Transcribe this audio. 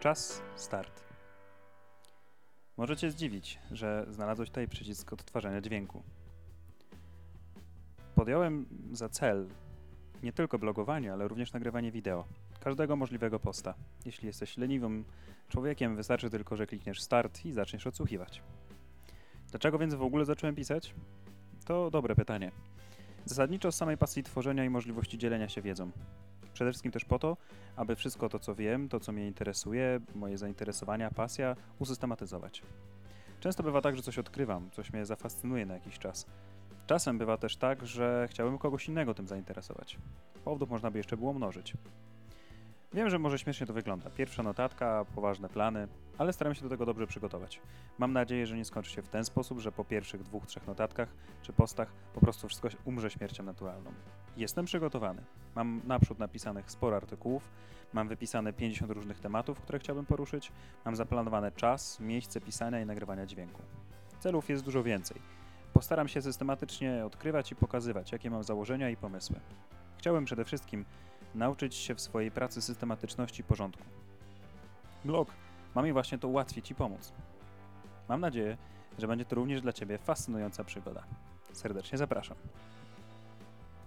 Czas start. Możecie zdziwić, że znalazłeś tutaj przycisk odtwarzania dźwięku. Podjąłem za cel nie tylko blogowanie, ale również nagrywanie wideo. Każdego możliwego posta. Jeśli jesteś leniwym człowiekiem, wystarczy tylko, że klikniesz start i zaczniesz odsłuchiwać. Dlaczego więc w ogóle zacząłem pisać? To dobre pytanie. Zasadniczo z samej pasji tworzenia i możliwości dzielenia się wiedzą. Przede wszystkim też po to, aby wszystko to, co wiem, to, co mnie interesuje, moje zainteresowania, pasja, usystematyzować. Często bywa tak, że coś odkrywam, coś mnie zafascynuje na jakiś czas. Czasem bywa też tak, że chciałbym kogoś innego tym zainteresować. Powodów można by jeszcze było mnożyć. Wiem, że może śmiesznie to wygląda. Pierwsza notatka, poważne plany, ale staram się do tego dobrze przygotować. Mam nadzieję, że nie skończy się w ten sposób, że po pierwszych dwóch, trzech notatkach czy postach po prostu wszystko umrze śmiercią naturalną. Jestem przygotowany. Mam naprzód napisanych sporo artykułów, mam wypisane 50 różnych tematów, które chciałbym poruszyć, mam zaplanowane czas, miejsce pisania i nagrywania dźwięku. Celów jest dużo więcej. Postaram się systematycznie odkrywać i pokazywać, jakie mam założenia i pomysły. Chciałbym przede wszystkim nauczyć się w swojej pracy systematyczności i porządku. Blog ma mi właśnie to ułatwić i pomóc. Mam nadzieję, że będzie to również dla Ciebie fascynująca przygoda. Serdecznie zapraszam.